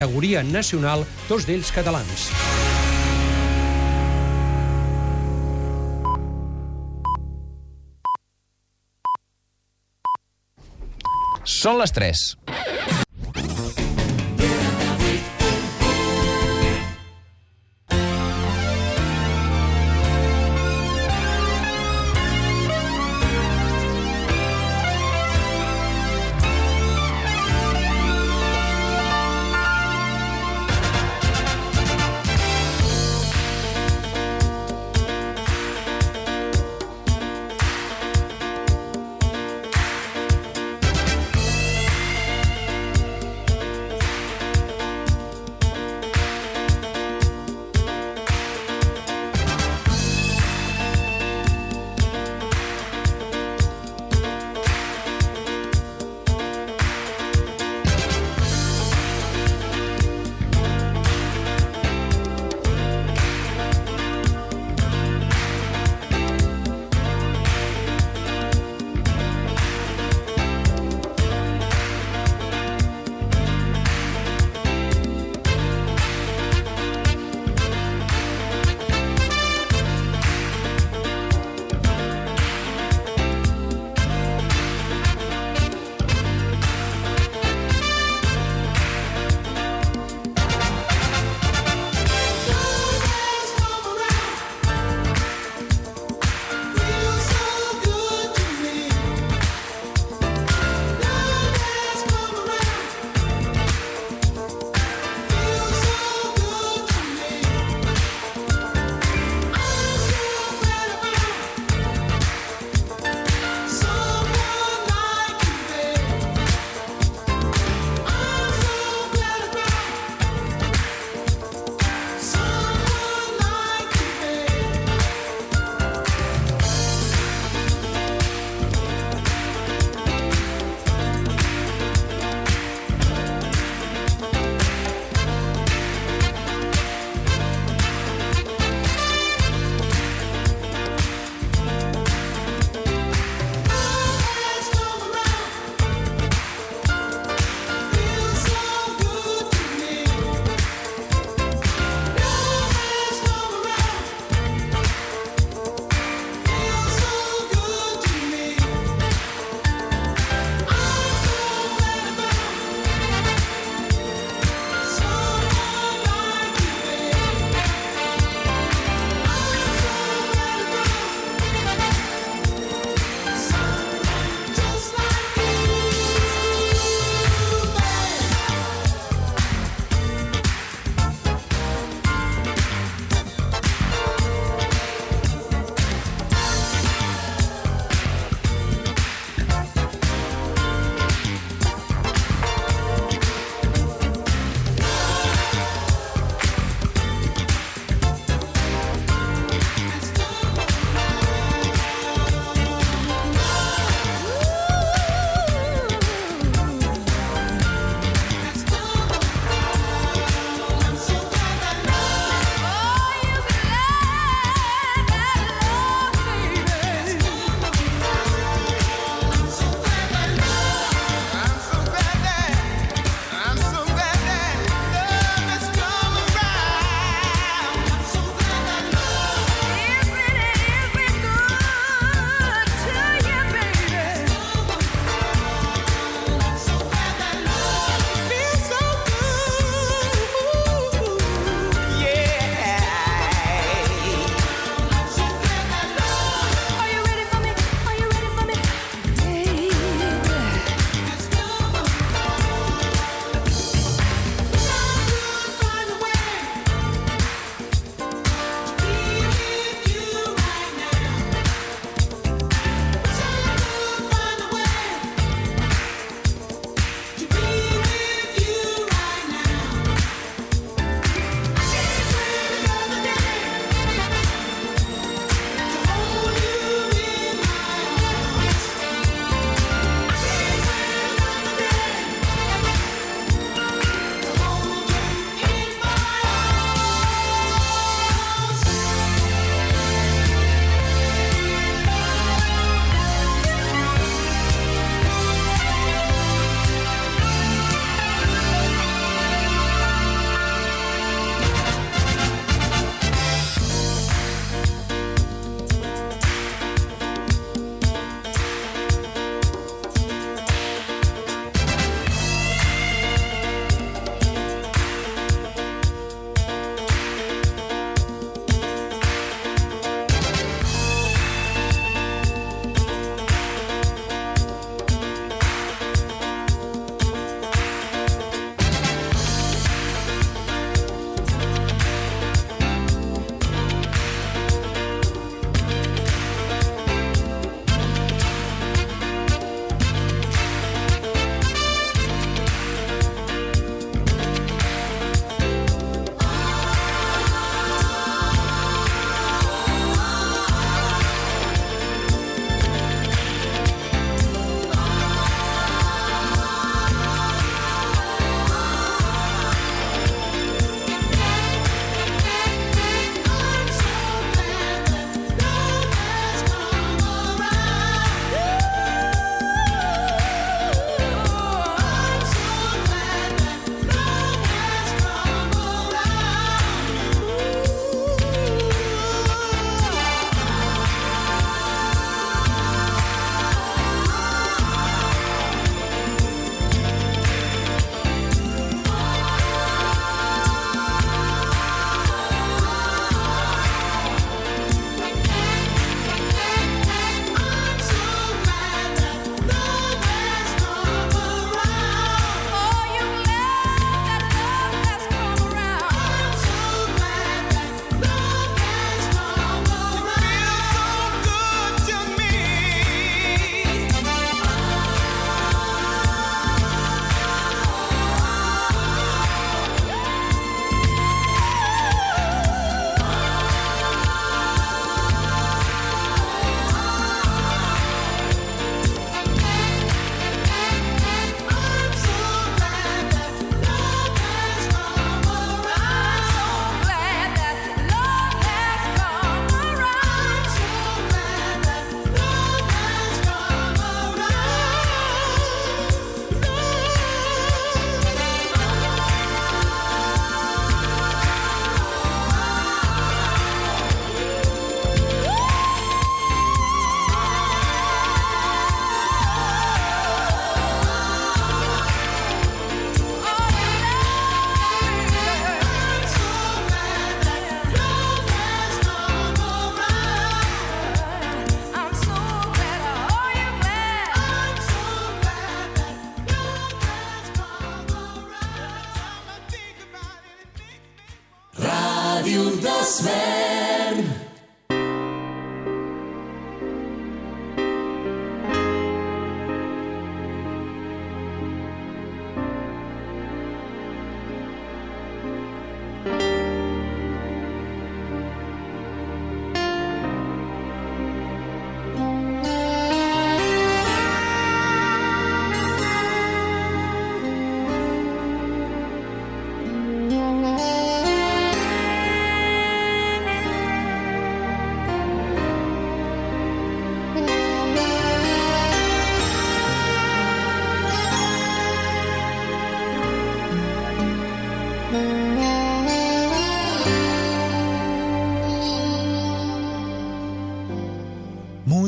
categoria nacional, tots d'ells catalans. Són les 3.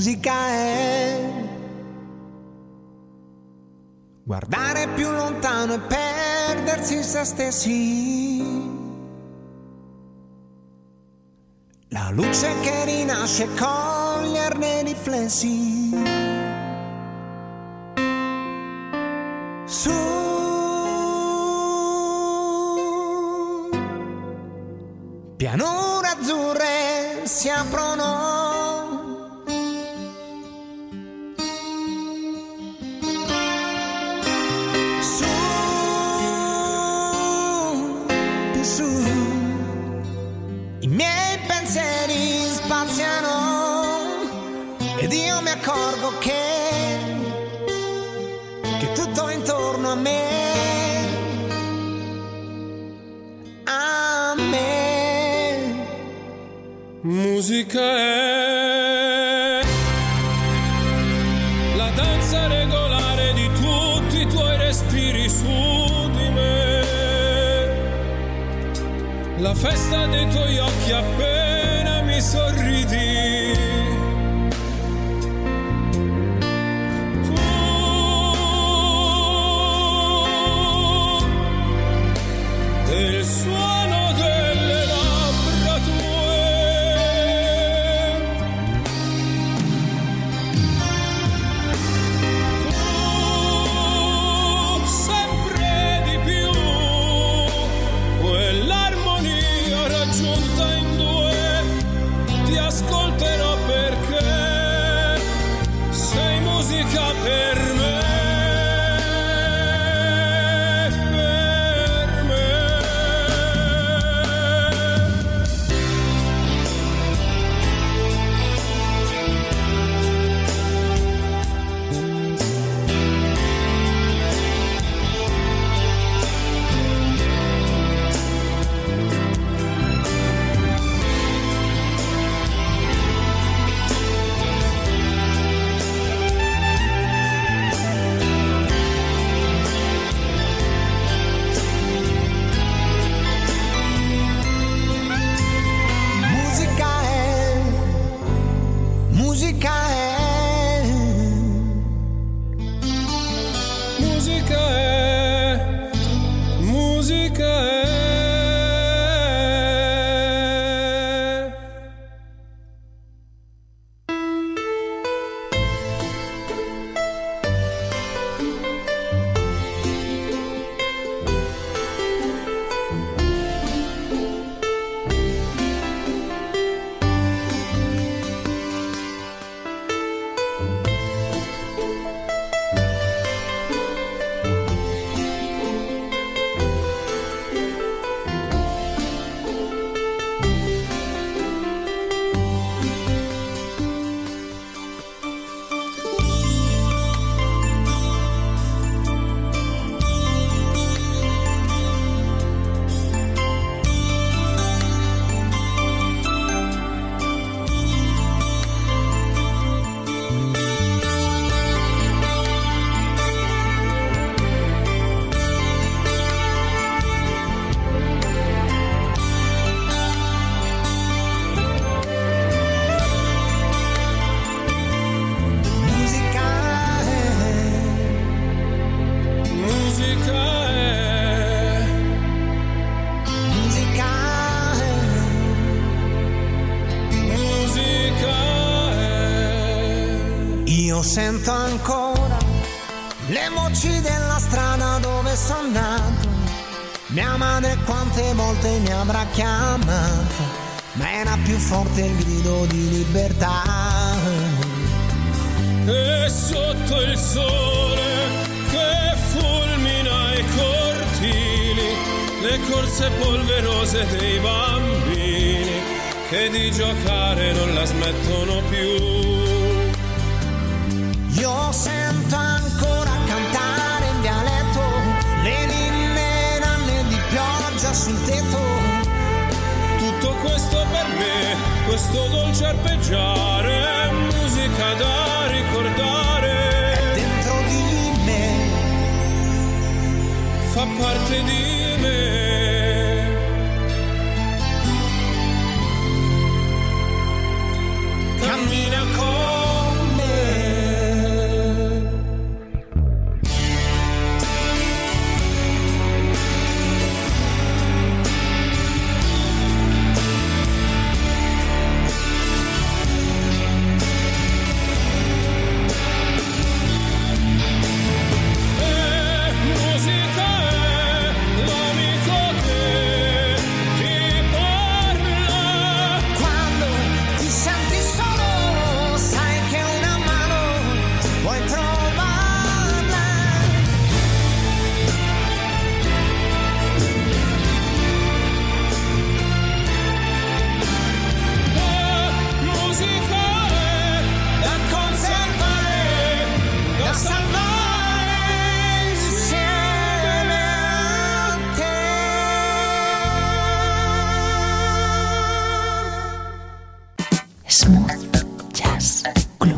musica è guardare più lontano e perdersi se stessi. La luce che rinasce con gli i riflessi. música é le corse polverose dei bambini che di giocare non la smettono più. Io sento ancora cantare in dialetto le ninne nanne di pioggia sul tetto. Tutto questo per me, questo dolce arpeggiare, musica da ricordare, Dentro di me, fa parte di me. me.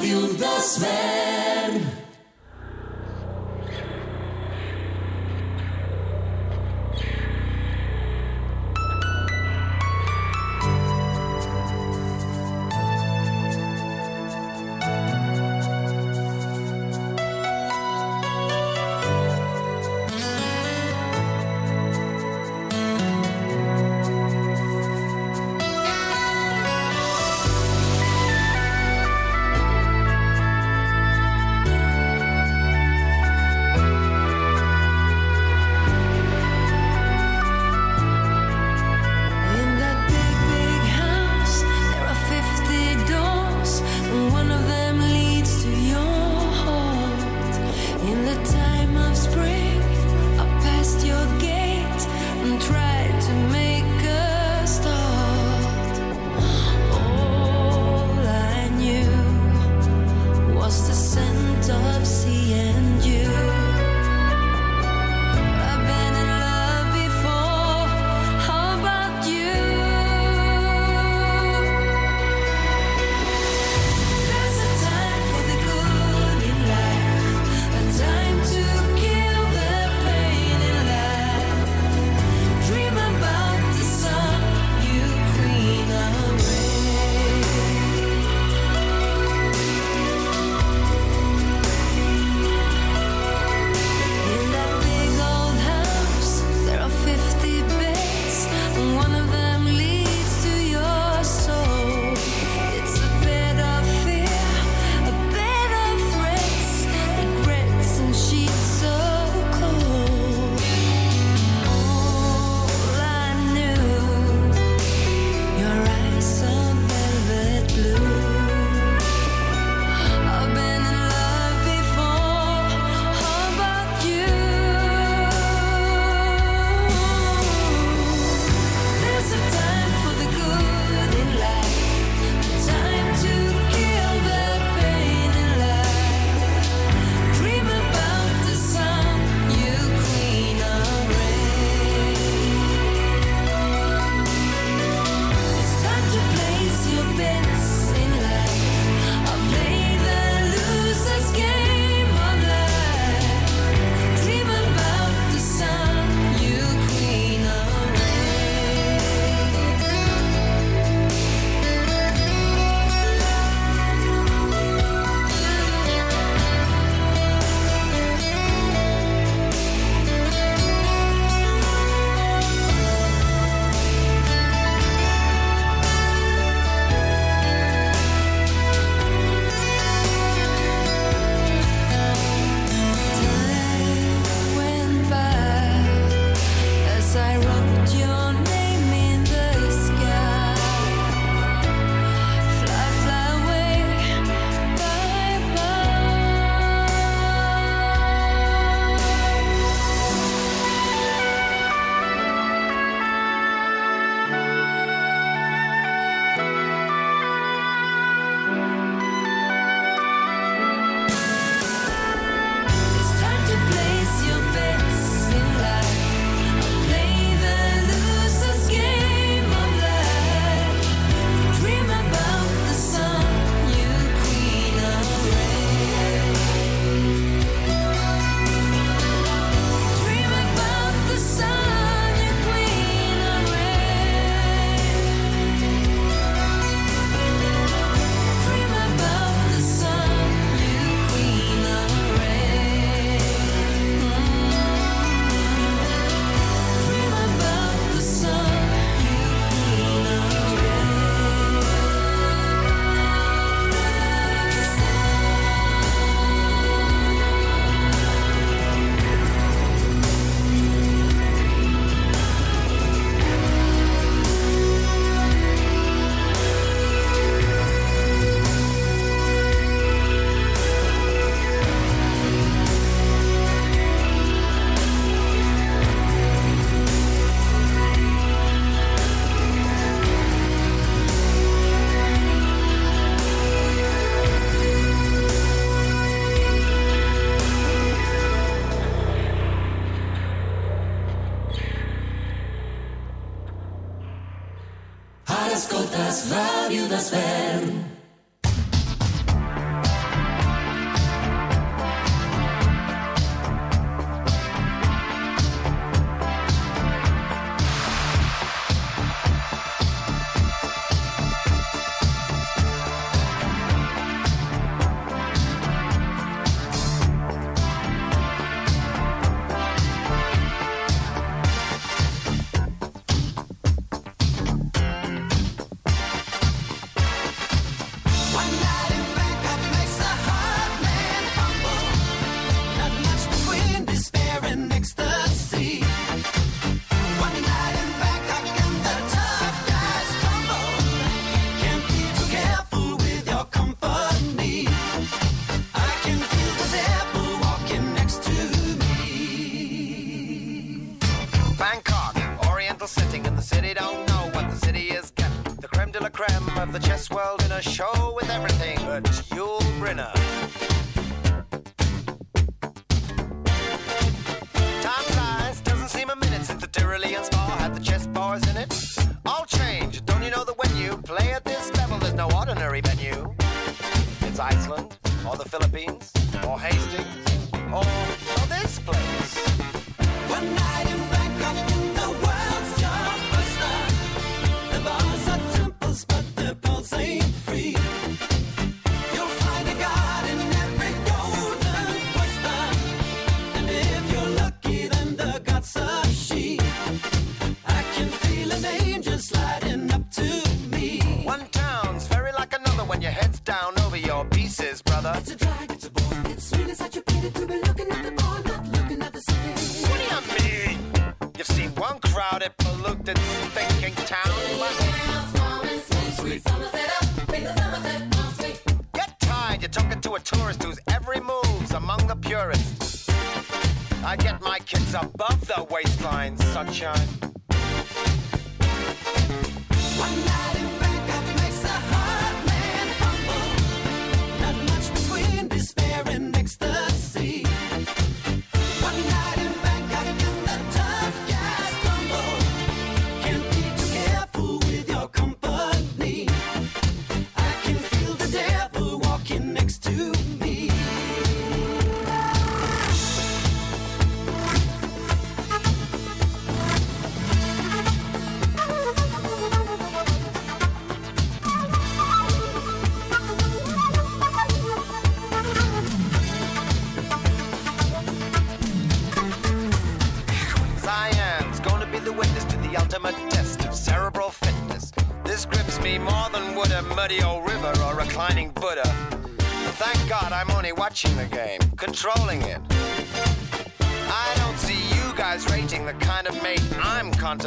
Ràdio Desvern.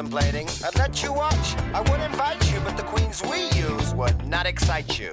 contemplating. I'd let you watch, I would invite you, but the queens we use would not excite you.